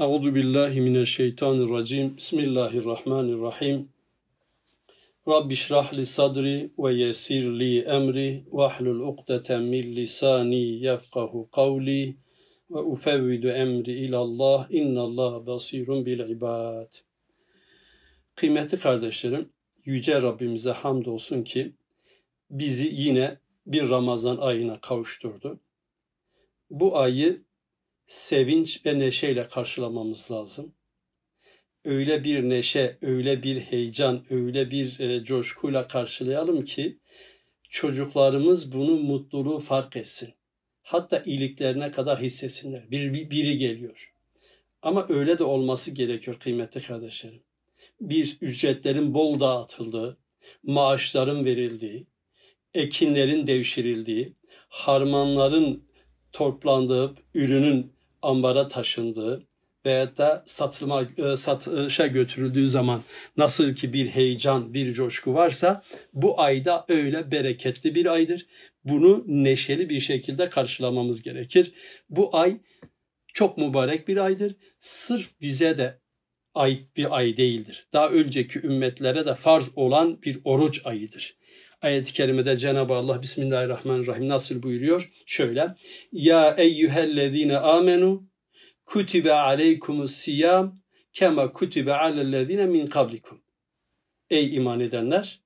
Euzu billahi mineşşeytanirracim. Bismillahirrahmanirrahim. Rabbi şrah li sadri ve yessir li emri ve ahlul ukdeten min lisani yefkahu kavli ve ufevvidu emri ilallah innallah basirun bil ibad. Kıymetli kardeşlerim, yüce Rabbimize hamdolsun ki bizi yine bir Ramazan ayına kavuşturdu. Bu ayı sevinç ve neşeyle karşılamamız lazım. Öyle bir neşe, öyle bir heyecan, öyle bir e, coşkuyla karşılayalım ki çocuklarımız bunu mutluluğu fark etsin. Hatta iyiliklerine kadar hissetsinler. Bir, bir, biri geliyor. Ama öyle de olması gerekiyor kıymetli kardeşlerim. Bir, ücretlerin bol dağıtıldığı, maaşların verildiği, ekinlerin devşirildiği, harmanların toplandığı, ürünün ambara taşındığı veyahut da satılma, e, satışa götürüldüğü zaman nasıl ki bir heyecan, bir coşku varsa bu ayda öyle bereketli bir aydır. Bunu neşeli bir şekilde karşılamamız gerekir. Bu ay çok mübarek bir aydır. Sırf bize de ait bir ay değildir. Daha önceki ümmetlere de farz olan bir oruç ayıdır. Ayet-i kerimede Cenab-ı Allah Bismillahirrahmanirrahim nasıl buyuruyor? Şöyle. Ya eyyühellezine amenu kutibe aleykumus siyam kema kutibe alellezine min kablikum. Ey iman edenler!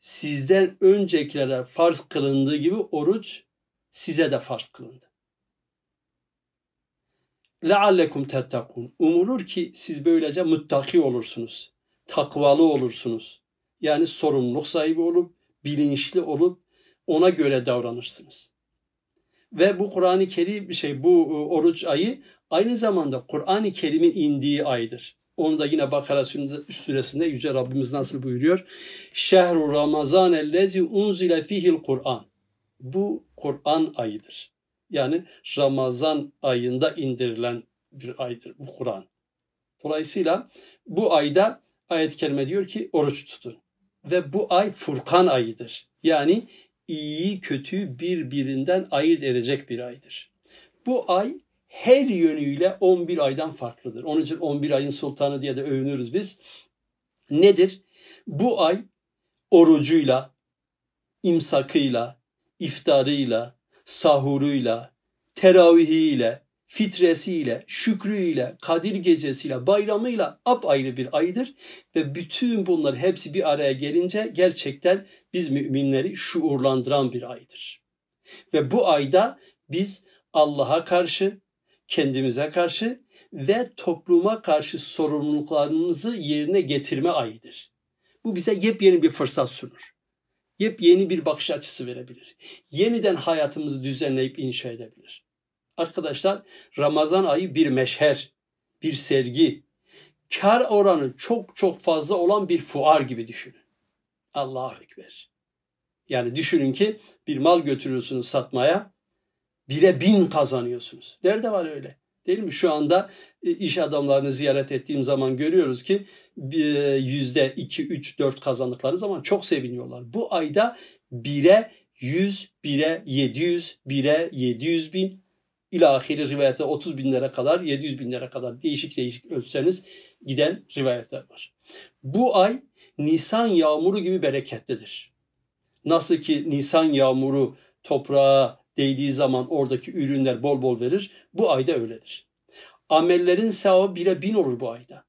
Sizden öncekilere farz kılındığı gibi oruç size de farz kılındı. لَعَلَّكُمْ تَتَّقُونَ Umulur ki siz böylece muttaki olursunuz. Takvalı olursunuz. Yani sorumluluk sahibi olup, bilinçli olup ona göre davranırsınız. Ve bu Kur'an-ı Kerim şey bu e, oruç ayı aynı zamanda Kur'an-ı Kerim'in indiği aydır. Onu da yine Bakara suresinde Yüce Rabbimiz nasıl buyuruyor? Şehru Ramazan ellezi unzile fihil Kur'an. Bu Kur'an ayıdır. Yani Ramazan ayında indirilen bir aydır bu Kur'an. Dolayısıyla bu ayda ayet-i kerime diyor ki oruç tutun ve bu ay Furkan ayıdır. Yani iyi kötü birbirinden ayırt edecek bir aydır. Bu ay her yönüyle 11 aydan farklıdır. Onun için 11 ayın sultanı diye de övünürüz biz. Nedir? Bu ay orucuyla, imsakıyla, iftarıyla, sahuruyla, teravihiyle, fitresiyle, şükrüyle, Kadir gecesiyle, bayramıyla apayrı bir aydır. Ve bütün bunlar hepsi bir araya gelince gerçekten biz müminleri şuurlandıran bir aydır. Ve bu ayda biz Allah'a karşı, kendimize karşı ve topluma karşı sorumluluklarımızı yerine getirme ayıdır. Bu bize yepyeni bir fırsat sunur. Yepyeni bir bakış açısı verebilir. Yeniden hayatımızı düzenleyip inşa edebilir. Arkadaşlar Ramazan ayı bir meşher, bir sergi, kar oranı çok çok fazla olan bir fuar gibi düşünün. Allahu Ekber. Yani düşünün ki bir mal götürüyorsunuz satmaya, bire bin kazanıyorsunuz. Nerede var öyle? Değil mi? Şu anda e, iş adamlarını ziyaret ettiğim zaman görüyoruz ki yüzde iki, üç, dört kazandıkları zaman çok seviniyorlar. Bu ayda bire yüz, bire yedi yüz, bire yedi yüz bin, İlahiri rivayette 30 binlere kadar 700 binlere kadar değişik değişik ölçseniz giden rivayetler var. Bu ay Nisan yağmuru gibi bereketlidir. Nasıl ki Nisan yağmuru toprağa değdiği zaman oradaki ürünler bol bol verir. Bu ayda öyledir. Amellerin sevabı bile bin olur bu ayda.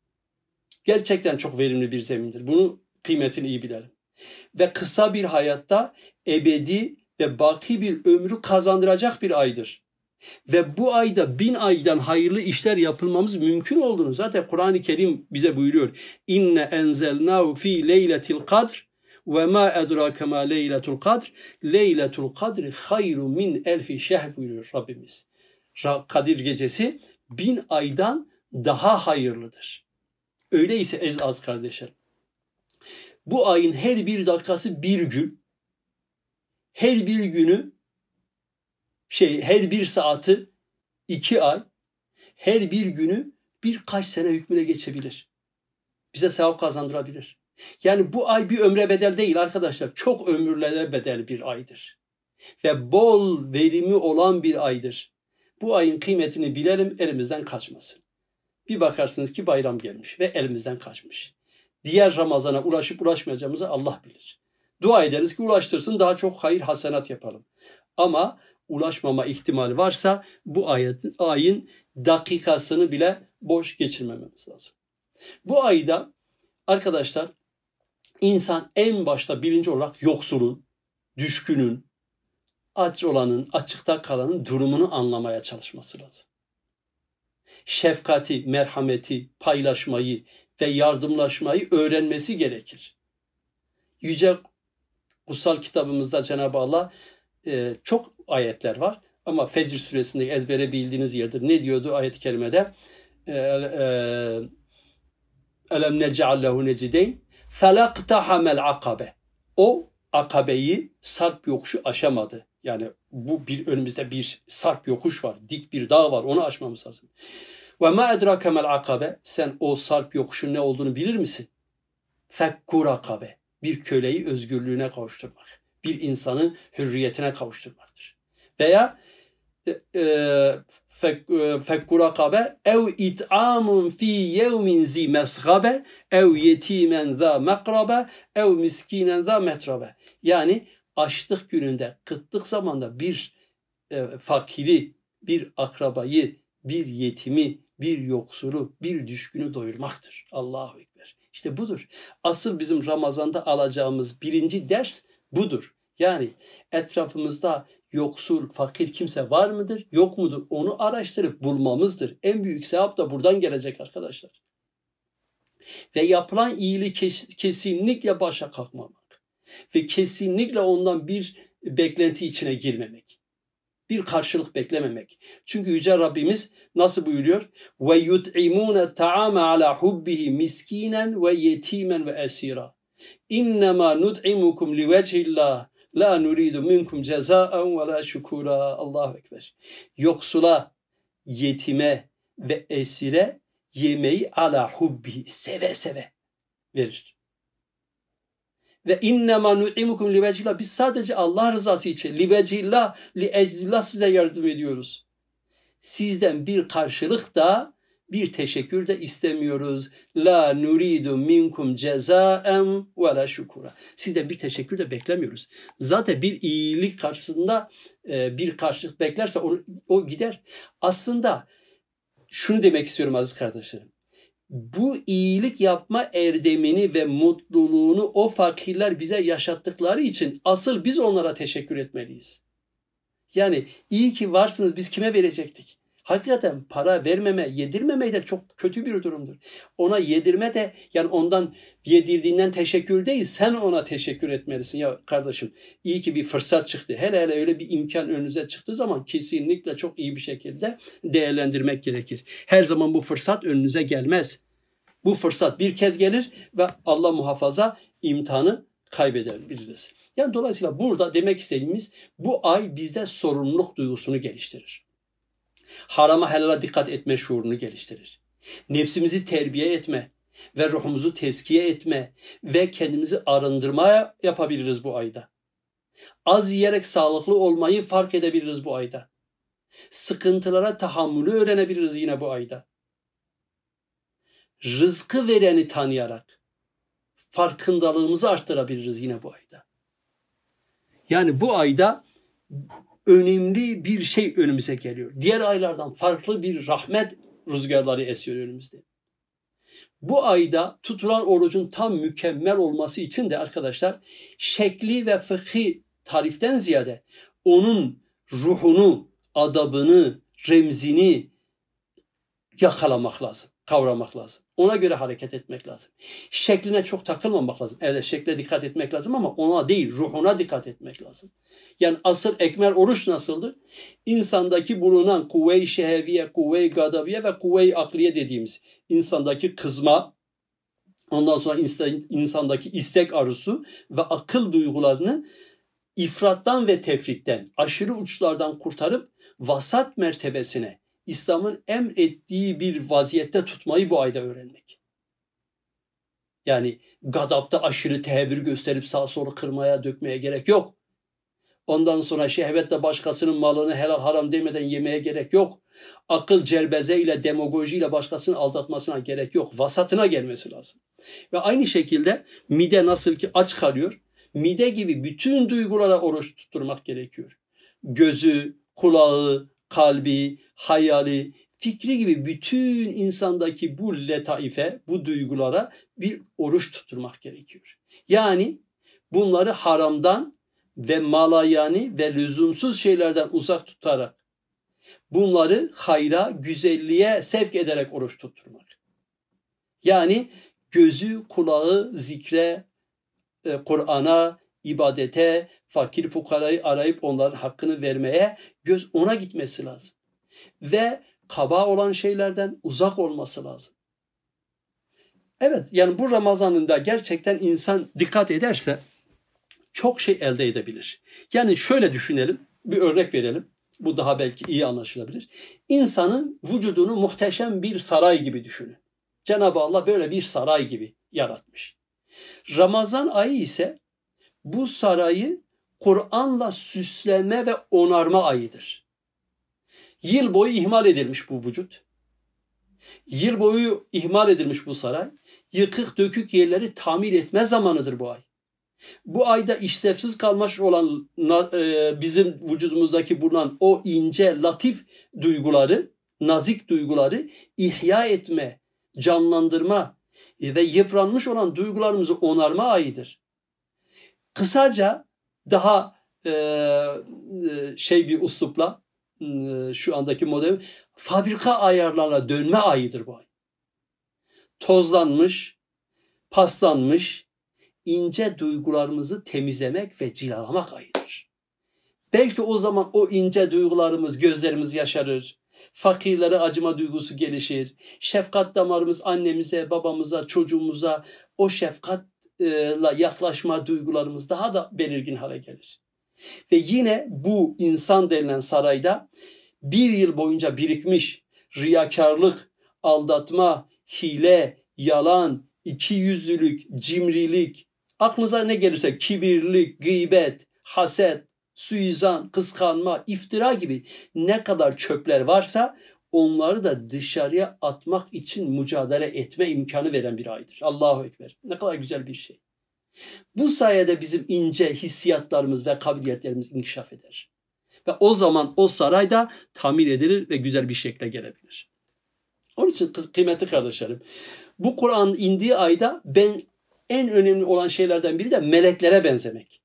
Gerçekten çok verimli bir zemindir. Bunu kıymetini iyi bilelim. Ve kısa bir hayatta ebedi ve baki bir ömrü kazandıracak bir aydır. Ve bu ayda bin aydan hayırlı işler yapılmamız mümkün olduğunu zaten Kur'an-ı Kerim bize buyuruyor. İnne enzelnahu fi leyletil kadr ve ma edrake ma leyletul kadr. Leyletul kadri hayru min elfi şehr buyuruyor Rabbimiz. Kadir gecesi bin aydan daha hayırlıdır. Öyleyse ez az kardeşlerim. Bu ayın her bir dakikası bir gün. Her bir günü şey her bir saati iki ay, her bir günü birkaç sene hükmüne geçebilir. Bize sevap kazandırabilir. Yani bu ay bir ömre bedel değil arkadaşlar. Çok ömürlere bedel bir aydır. Ve bol verimi olan bir aydır. Bu ayın kıymetini bilelim elimizden kaçmasın. Bir bakarsınız ki bayram gelmiş ve elimizden kaçmış. Diğer Ramazan'a ulaşıp ulaşmayacağımızı Allah bilir. Dua ederiz ki ulaştırsın daha çok hayır hasenat yapalım. Ama ulaşmama ihtimali varsa bu ayetin, ayın dakikasını bile boş geçirmememiz lazım. Bu ayda arkadaşlar insan en başta birinci olarak yoksulun, düşkünün, aç olanın, açıkta kalanın durumunu anlamaya çalışması lazım. Şefkati, merhameti, paylaşmayı ve yardımlaşmayı öğrenmesi gerekir. Yüce kutsal kitabımızda Cenab-ı Allah e, çok ayetler var ama Fecr suresinde ezbere bildiğiniz yerdir. Ne diyordu ayet-i kerimede? E, e, Elem nec'allehu necideyn felaktahamel akabe. O akabeyi sarp yokuşu aşamadı. Yani bu bir önümüzde bir sarp yokuş var. Dik bir dağ var. Onu aşmamız lazım. Ve ma edrakemel akabe. Sen o sarp yokuşun ne olduğunu bilir misin? Fekkur akabe. Bir köleyi özgürlüğüne kavuşturmak. Bir insanı hürriyetine kavuşturmaktır. Veya fekku rakabe ev it'amun fi yevmin zi mesgabe ev yetimen za mekrabe ev miskinen za metrabe. Yani açlık gününde, kıtlık zamanda bir e, fakiri, bir akrabayı, bir yetimi, bir yoksulu, bir düşkünü doyurmaktır. Allahu Ekber. İşte budur. Asıl bizim Ramazan'da alacağımız birinci ders budur. Yani etrafımızda yoksul, fakir kimse var mıdır, yok mudur? Onu araştırıp bulmamızdır. En büyük sevap da buradan gelecek arkadaşlar. Ve yapılan iyiliği kes, kesinlikle başa kalkmamak. Ve kesinlikle ondan bir beklenti içine girmemek. Bir karşılık beklememek. Çünkü Yüce Rabbimiz nasıl buyuruyor? Ve yut'imune ta'ame ala hubbihi miskinen ve yetimen ve esira. İnnemâ nud'imukum li vecihillah La nuridu minkum cezaen ve la şukura. Allahu Ekber. Yoksula, yetime ve esire yemeği ala hubbi seve seve verir. Ve innema nu'imukum li vecihillah. Biz sadece Allah rızası için li vecihillah, li eclillah size yardım ediyoruz. Sizden bir karşılık da bir teşekkür de istemiyoruz. La nuridu minkum cezaen ve la şukura. Sizden bir teşekkür de beklemiyoruz. Zaten bir iyilik karşısında e, bir karşılık beklerse o, o gider. Aslında şunu demek istiyorum aziz kardeşlerim. Bu iyilik yapma erdemini ve mutluluğunu o fakirler bize yaşattıkları için asıl biz onlara teşekkür etmeliyiz. Yani iyi ki varsınız biz kime verecektik? Hakikaten para vermeme, yedirmeme de çok kötü bir durumdur. Ona yedirme de yani ondan yedirdiğinden teşekkür değil, sen ona teşekkür etmelisin. Ya kardeşim iyi ki bir fırsat çıktı. Hele hele öyle bir imkan önünüze çıktığı zaman kesinlikle çok iyi bir şekilde değerlendirmek gerekir. Her zaman bu fırsat önünüze gelmez. Bu fırsat bir kez gelir ve Allah muhafaza imtihanı kaybedebiliriz. Yani dolayısıyla burada demek istediğimiz bu ay bizde sorumluluk duygusunu geliştirir harama helala dikkat etme şuurunu geliştirir. Nefsimizi terbiye etme ve ruhumuzu teskiye etme ve kendimizi arındırmaya yapabiliriz bu ayda. Az yiyerek sağlıklı olmayı fark edebiliriz bu ayda. Sıkıntılara tahammülü öğrenebiliriz yine bu ayda. Rızkı vereni tanıyarak farkındalığımızı arttırabiliriz yine bu ayda. Yani bu ayda önemli bir şey önümüze geliyor. Diğer aylardan farklı bir rahmet rüzgarları esiyor önümüzde. Bu ayda tutulan orucun tam mükemmel olması için de arkadaşlar şekli ve fıkhi tariften ziyade onun ruhunu, adabını, remzini yakalamak lazım kavramak lazım. Ona göre hareket etmek lazım. Şekline çok takılmamak lazım. Evet şekle dikkat etmek lazım ama ona değil ruhuna dikkat etmek lazım. Yani asıl ekmer oruç nasıldır? İnsandaki bulunan kuvve-i şeheviye, kuvve-i gadabiye ve kuvve-i akliye dediğimiz insandaki kızma, ondan sonra insandaki istek arzusu ve akıl duygularını ifrattan ve tefrikten, aşırı uçlardan kurtarıp vasat mertebesine, İslam'ın emrettiği bir vaziyette tutmayı bu ayda öğrenmek. Yani gadapta aşırı tehevvür gösterip sağ solu kırmaya, dökmeye gerek yok. Ondan sonra şehvetle başkasının malını helal haram demeden yemeye gerek yok. Akıl cerbeze ile demagoji başkasını aldatmasına gerek yok. Vasatına gelmesi lazım. Ve aynı şekilde mide nasıl ki aç kalıyor. Mide gibi bütün duygulara oruç tutturmak gerekiyor. Gözü, kulağı, kalbi, hayali, fikri gibi bütün insandaki bu letaife, bu duygulara bir oruç tutturmak gerekiyor. Yani bunları haramdan ve malayani ve lüzumsuz şeylerden uzak tutarak bunları hayra, güzelliğe sevk ederek oruç tutturmak. Yani gözü, kulağı zikre, e, Kur'an'a, ibadete, fakir fukarayı arayıp onların hakkını vermeye göz ona gitmesi lazım. Ve kaba olan şeylerden uzak olması lazım. Evet yani bu Ramazan'ında gerçekten insan dikkat ederse çok şey elde edebilir. Yani şöyle düşünelim, bir örnek verelim. Bu daha belki iyi anlaşılabilir. İnsanın vücudunu muhteşem bir saray gibi düşünün. Cenab-ı Allah böyle bir saray gibi yaratmış. Ramazan ayı ise bu sarayı Kur'an'la süsleme ve onarma ayıdır. Yıl boyu ihmal edilmiş bu vücut. Yıl boyu ihmal edilmiş bu saray. Yıkık dökük yerleri tamir etme zamanıdır bu ay. Bu ayda işlevsiz kalmış olan e, bizim vücudumuzdaki bulunan o ince, latif duyguları, nazik duyguları ihya etme, canlandırma ve yıpranmış olan duygularımızı onarma ayıdır. Kısaca daha e, e şey bir uslupla e, şu andaki model fabrika ayarlarına dönme ayıdır bu ay. Tozlanmış, paslanmış, ince duygularımızı temizlemek ve cilalamak ayıdır. Belki o zaman o ince duygularımız, gözlerimiz yaşarır. Fakirlere acıma duygusu gelişir. Şefkat damarımız annemize, babamıza, çocuğumuza o şefkatla yaklaşma duygularımız daha da belirgin hale gelir. Ve yine bu insan denilen sarayda bir yıl boyunca birikmiş riyakarlık, aldatma, hile, yalan, ikiyüzlülük, cimrilik, aklınıza ne gelirse kibirlik, gıybet, haset, suizan, kıskanma, iftira gibi ne kadar çöpler varsa onları da dışarıya atmak için mücadele etme imkanı veren bir aydır. Allahu Ekber. Ne kadar güzel bir şey. Bu sayede bizim ince hissiyatlarımız ve kabiliyetlerimiz inkişaf eder. Ve o zaman o sarayda tamir edilir ve güzel bir şekle gelebilir. Onun için kıymetli kardeşlerim, bu Kur'an indiği ayda ben en önemli olan şeylerden biri de meleklere benzemek.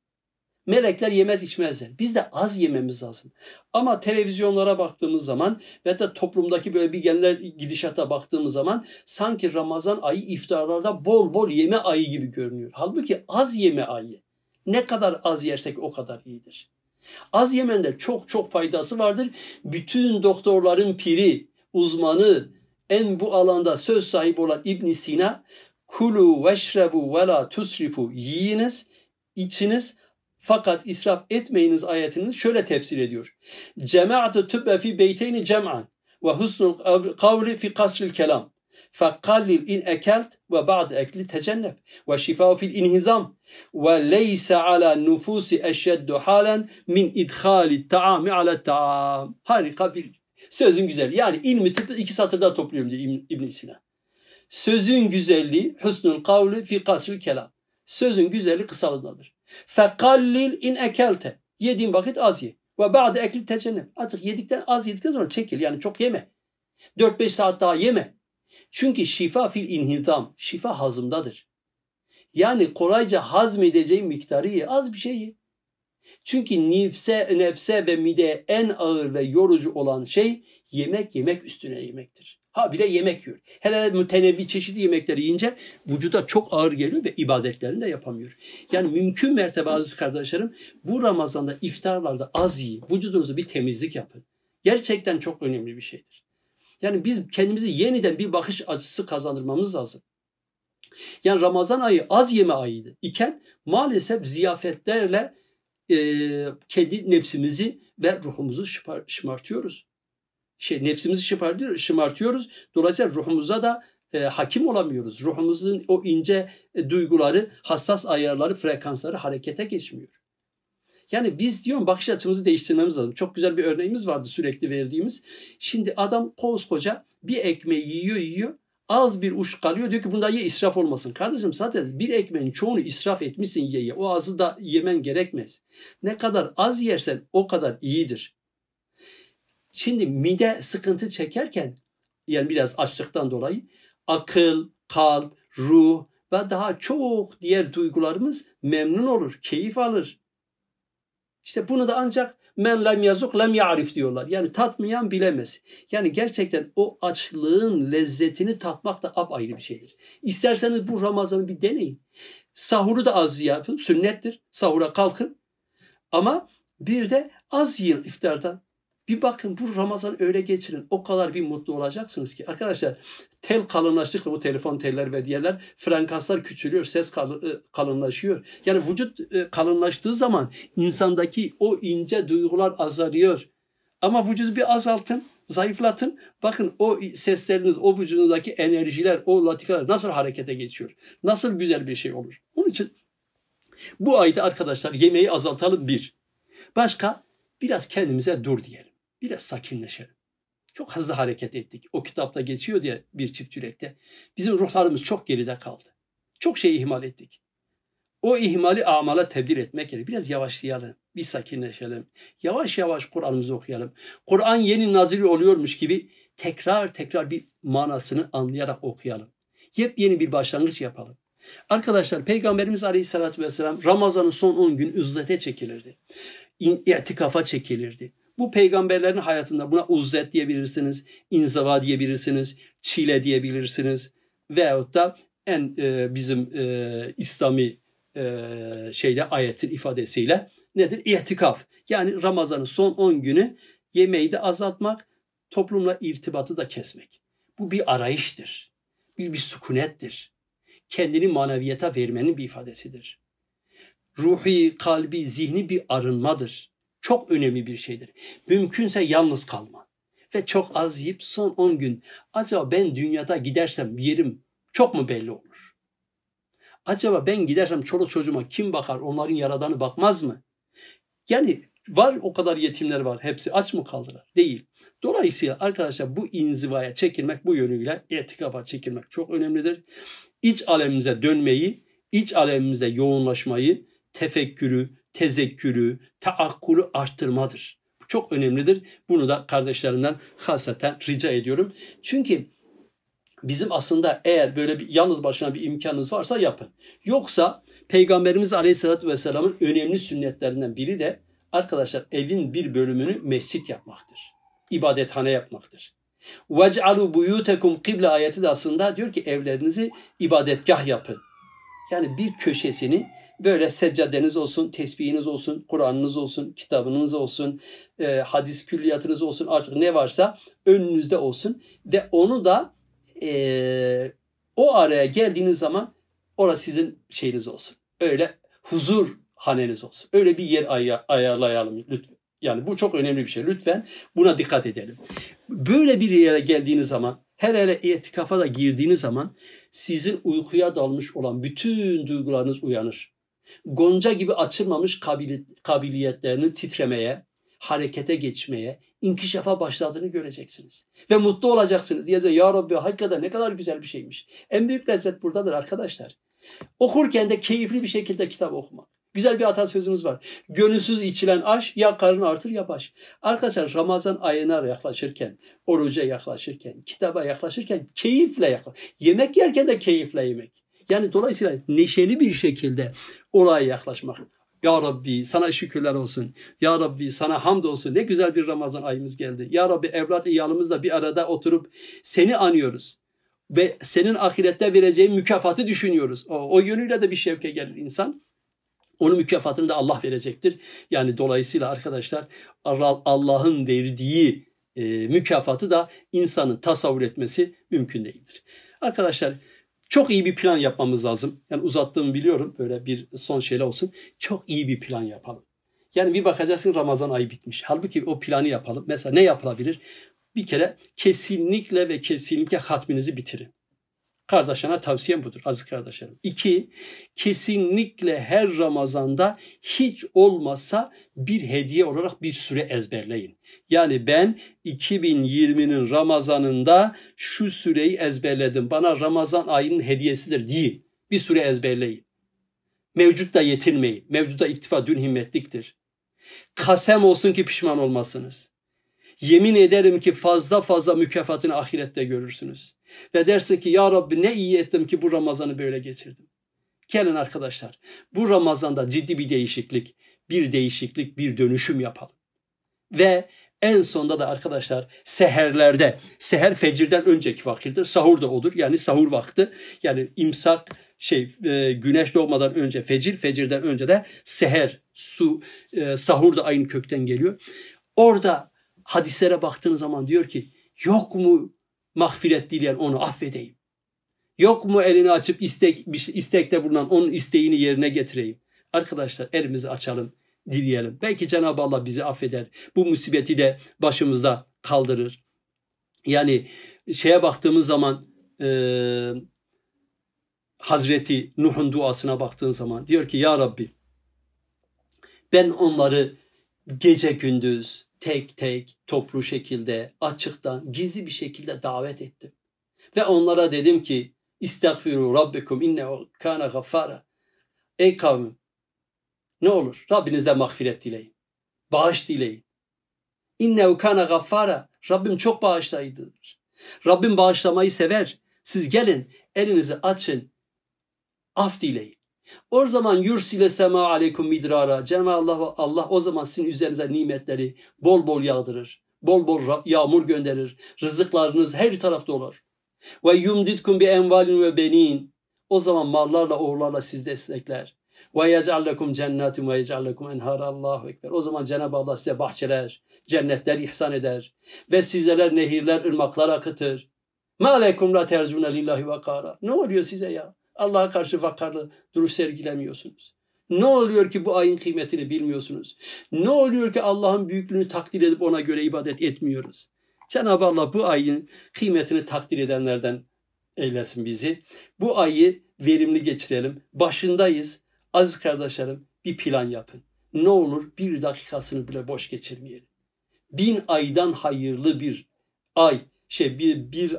Melekler yemez içmezler. Biz de az yememiz lazım. Ama televizyonlara baktığımız zaman ve de toplumdaki böyle bir genel gidişata baktığımız zaman sanki Ramazan ayı iftarlarda bol bol yeme ayı gibi görünüyor. Halbuki az yeme ayı. Ne kadar az yersek o kadar iyidir. Az yemende çok çok faydası vardır. Bütün doktorların piri, uzmanı, en bu alanda söz sahibi olan İbn Sina kulu veşrebu ve la tusrifu yiyiniz, içiniz fakat israf etmeyiniz ayetini şöyle tefsir ediyor. Cemaatü tübbe fi beyteyni cem'an ve husnul kavli fi kasril kelam. Fakallil in ekelt ve ba'd ekli tecennep ve şifa fil inhizam ve leyse ala nufusi eşeddu halen min idhali taami ala taam. Harika bir sözün güzel. Yani ilmi iki satırda topluyorum diyor ibn Sina. Sözün güzelliği husnul kavli fi kasril kelam. Sözün güzelliği kısalığındadır. Fekallil in ekelte. Yediğin vakit az ye. Ve ba'de ekli tecennem. Artık yedikten az yedikten sonra çekil. Yani çok yeme. 4-5 saat daha yeme. Çünkü şifa fil inhitam. Şifa hazımdadır. Yani kolayca hazmedeceğin miktarı ye. Az bir şey ye. Çünkü nefse, nefse ve mide en ağır ve yorucu olan şey yemek yemek üstüne yemektir. Ha bile yemek yiyor. Hele mütenevvi çeşitli yemekleri yiyince vücuda çok ağır geliyor ve ibadetlerini de yapamıyor. Yani mümkün mertebe aziz kardeşlerim bu Ramazan'da iftarlarda az yiyin. Vücudunuza bir temizlik yapın. Gerçekten çok önemli bir şeydir. Yani biz kendimizi yeniden bir bakış açısı kazandırmamız lazım. Yani Ramazan ayı az yeme ayıydı iken maalesef ziyafetlerle e, kendi nefsimizi ve ruhumuzu şımartıyoruz şey nefsimizi şımartıyor, şımartıyoruz. Dolayısıyla ruhumuza da e, hakim olamıyoruz. Ruhumuzun o ince e, duyguları, hassas ayarları, frekansları harekete geçmiyor. Yani biz diyorum bakış açımızı değiştirmemiz lazım. Çok güzel bir örneğimiz vardı sürekli verdiğimiz. Şimdi adam koskoca bir ekmeği yiyor yiyor. Az bir uç kalıyor diyor ki bunda ye israf olmasın. Kardeşim zaten bir ekmeğin çoğunu israf etmişsin ye ye. O azı da yemen gerekmez. Ne kadar az yersen o kadar iyidir. Şimdi mide sıkıntı çekerken yani biraz açlıktan dolayı akıl, kalp, ruh ve daha çok diğer duygularımız memnun olur, keyif alır. İşte bunu da ancak men lem yazuk lem ya'rif diyorlar. Yani tatmayan bilemez. Yani gerçekten o açlığın lezzetini tatmak da apayrı bir şeydir. İsterseniz bu Ramazan'ı bir deneyin. Sahuru da az yapın. Sünnettir. Sahura kalkın. Ama bir de az yiyin iftardan. Bir bakın bu Ramazan öyle geçirin. O kadar bir mutlu olacaksınız ki. Arkadaşlar tel kalınlaştıkça bu telefon teller ve diğerler frekanslar küçülüyor. Ses e, kalınlaşıyor. Yani vücut e, kalınlaştığı zaman insandaki o ince duygular azalıyor. Ama vücudu bir azaltın, zayıflatın. Bakın o sesleriniz, o vücudunuzdaki enerjiler, o latifeler nasıl harekete geçiyor. Nasıl güzel bir şey olur. Onun için bu ayda arkadaşlar yemeği azaltalım bir. Başka biraz kendimize dur diyelim. Biraz sakinleşelim. Çok hızlı hareket ettik. O kitapta geçiyor diye bir çift yürekte. Bizim ruhlarımız çok geride kaldı. Çok şey ihmal ettik. O ihmali amala tebdil etmek gerekiyor. Biraz yavaşlayalım. Bir sakinleşelim. Yavaş yavaş Kur'an'ımızı okuyalım. Kur'an yeni nazili oluyormuş gibi tekrar tekrar bir manasını anlayarak okuyalım. Yepyeni bir başlangıç yapalım. Arkadaşlar Peygamberimiz Aleyhisselatü Vesselam Ramazan'ın son 10 gün üzzete çekilirdi. İtikafa çekilirdi. Bu peygamberlerin hayatında buna uzlet diyebilirsiniz, inzava diyebilirsiniz, çile diyebilirsiniz veyahut da en e, bizim e, İslami e, şeyle ayetin ifadesiyle nedir? İtikaf. Yani Ramazan'ın son 10 günü yemeği de azaltmak, toplumla irtibatı da kesmek. Bu bir arayıştır. Bir, bir sükunettir. Kendini maneviyata vermenin bir ifadesidir. Ruhi, kalbi, zihni bir arınmadır çok önemli bir şeydir. Mümkünse yalnız kalma. Ve çok az yiyip son 10 gün acaba ben dünyada gidersem yerim çok mu belli olur? Acaba ben gidersem çoluk çocuğuma kim bakar? Onların yaradanı bakmaz mı? Yani var o kadar yetimler var. Hepsi aç mı kaldılar? Değil. Dolayısıyla arkadaşlar bu inzivaya çekilmek bu yönüyle etikaba çekilmek çok önemlidir. İç alemimize dönmeyi, iç alemimize yoğunlaşmayı, tefekkürü, tezekkürü, taakkulu arttırmadır. Bu çok önemlidir. Bunu da kardeşlerimden hasaten rica ediyorum. Çünkü bizim aslında eğer böyle bir yalnız başına bir imkanınız varsa yapın. Yoksa Peygamberimiz Aleyhisselatü Vesselam'ın önemli sünnetlerinden biri de arkadaşlar evin bir bölümünü mescit yapmaktır. İbadethane yapmaktır. وَجْعَلُوا بُيُوتَكُمْ kıble ayeti de aslında diyor ki evlerinizi ibadetgah yapın. Yani bir köşesini böyle seccadeniz olsun, tesbihiniz olsun, Kur'an'ınız olsun, kitabınız olsun, e, hadis külliyatınız olsun artık ne varsa önünüzde olsun. Ve onu da e, o araya geldiğiniz zaman orası sizin şeyiniz olsun. Öyle huzur haneniz olsun. Öyle bir yer ay- ayarlayalım lütfen. Yani bu çok önemli bir şey. Lütfen buna dikkat edelim. Böyle bir yere geldiğiniz zaman, her hele itikafa da girdiğiniz zaman sizin uykuya dalmış olan bütün duygularınız uyanır. Gonca gibi açılmamış kabiliyetleriniz titremeye, harekete geçmeye, inkişafa başladığını göreceksiniz. Ve mutlu olacaksınız. Diyeceğiz ya Rabbi hakikaten ne kadar güzel bir şeymiş. En büyük lezzet buradadır arkadaşlar. Okurken de keyifli bir şekilde kitap okumak. Güzel bir atasözümüz var. Gönülsüz içilen aş ya karın artır ya baş. Arkadaşlar Ramazan ayına yaklaşırken, oruca yaklaşırken, kitaba yaklaşırken keyifle yaklaş. Yemek yerken de keyifle yemek. Yani dolayısıyla neşeli bir şekilde olaya yaklaşmak. Ya Rabbi sana şükürler olsun. Ya Rabbi sana hamd olsun. Ne güzel bir Ramazan ayımız geldi. Ya Rabbi evlat iyalımızla bir arada oturup seni anıyoruz. Ve senin ahirette vereceğin mükafatı düşünüyoruz. O, o yönüyle de bir şevke gelir insan. Onun mükafatını da Allah verecektir. Yani dolayısıyla arkadaşlar Allah'ın verdiği e, mükafatı da insanın tasavvur etmesi mümkün değildir. Arkadaşlar çok iyi bir plan yapmamız lazım. Yani uzattığımı biliyorum. Böyle bir son şeyle olsun. Çok iyi bir plan yapalım. Yani bir bakacaksın Ramazan ayı bitmiş. Halbuki o planı yapalım. Mesela ne yapılabilir? Bir kere kesinlikle ve kesinlikle hatminizi bitirin. Kardeşine tavsiyem budur aziz kardeşlerim. İki, kesinlikle her Ramazan'da hiç olmasa bir hediye olarak bir süre ezberleyin. Yani ben 2020'nin Ramazan'ında şu süreyi ezberledim. Bana Ramazan ayının hediyesidir değil. Bir süre ezberleyin. Mevcutta yetinmeyin. Mevcuda iktifa dün himmetliktir. Kasem olsun ki pişman olmasınız. Yemin ederim ki fazla fazla mükafatını ahirette görürsünüz. Ve dersin ki ya Rabbi ne iyi ettim ki bu Ramazan'ı böyle geçirdim. Gelin arkadaşlar bu Ramazan'da ciddi bir değişiklik, bir değişiklik, bir dönüşüm yapalım. Ve en sonda da arkadaşlar seherlerde, seher fecirden önceki vakittir. Sahur da odur. Yani sahur vakti. Yani imsak şey e, güneş doğmadan önce fecir, fecirden önce de seher, su, e, sahur da aynı kökten geliyor. Orada hadislere baktığınız zaman diyor ki yok mu mağfiret dileyen onu affedeyim. Yok mu elini açıp istek, istekte bulunan onun isteğini yerine getireyim. Arkadaşlar elimizi açalım, dileyelim. Belki Cenab-ı Allah bizi affeder. Bu musibeti de başımızda kaldırır. Yani şeye baktığımız zaman e, Hazreti Nuh'un duasına baktığın zaman diyor ki Ya Rabbi ben onları gece gündüz tek tek toplu şekilde açıktan gizli bir şekilde davet ettim. Ve onlara dedim ki İstagfiru Rabbikum innehu kana gaffara. Ey kavmim ne olur Rabbinizden mağfiret dileyin. Bağış dileyin. İnnehu kana gaffara. Rabbim çok bağışlayıcıdır. Rabbim bağışlamayı sever. Siz gelin elinizi açın. Af dileyin. O zaman yursile sema aleykum midrara. Cenab-ı Allah, Allah o zaman sizin üzerinize nimetleri bol bol yağdırır. Bol bol yağmur gönderir. Rızıklarınız her tarafta olur. Ve yumditkum bi envalin ve benin. O zaman mallarla oğullarla siz destekler. Ve yec'allekum cennetin ve yec'allekum enhar Allahu ekber. O zaman Cenab-ı Allah size bahçeler, cennetler ihsan eder ve sizler nehirler, ırmaklar akıtır. Ma aleykum la tercune lillahi vakara. Ne oluyor size ya? Allah'a karşı vakarlı duruş sergilemiyorsunuz. Ne oluyor ki bu ayın kıymetini bilmiyorsunuz? Ne oluyor ki Allah'ın büyüklüğünü takdir edip ona göre ibadet etmiyoruz? Cenab-ı Allah bu ayın kıymetini takdir edenlerden eylesin bizi. Bu ayı verimli geçirelim. Başındayız. Aziz kardeşlerim bir plan yapın. Ne olur bir dakikasını bile boş geçirmeyelim. Bin aydan hayırlı bir ay şey bir, bir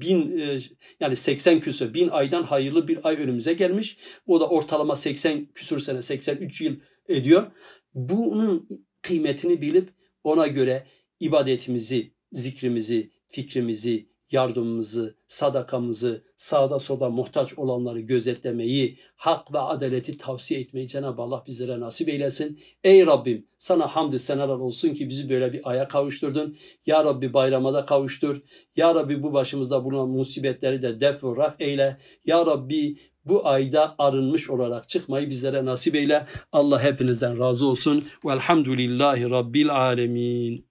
bin e, yani 80 küsur bin aydan hayırlı bir ay önümüze gelmiş. O da ortalama 80 küsur sene 83 yıl ediyor. Bunun kıymetini bilip ona göre ibadetimizi, zikrimizi, fikrimizi, yardımımızı, sadakamızı, sağda solda muhtaç olanları gözetlemeyi, hak ve adaleti tavsiye etmeyi Cenab-ı Allah bizlere nasip eylesin. Ey Rabbim sana hamdü senalar olsun ki bizi böyle bir aya kavuşturdun. Ya Rabbi bayramada kavuştur. Ya Rabbi bu başımızda bulunan musibetleri de def ve raf eyle. Ya Rabbi bu ayda arınmış olarak çıkmayı bizlere nasip eyle. Allah hepinizden razı olsun. Velhamdülillahi Rabbil alemin.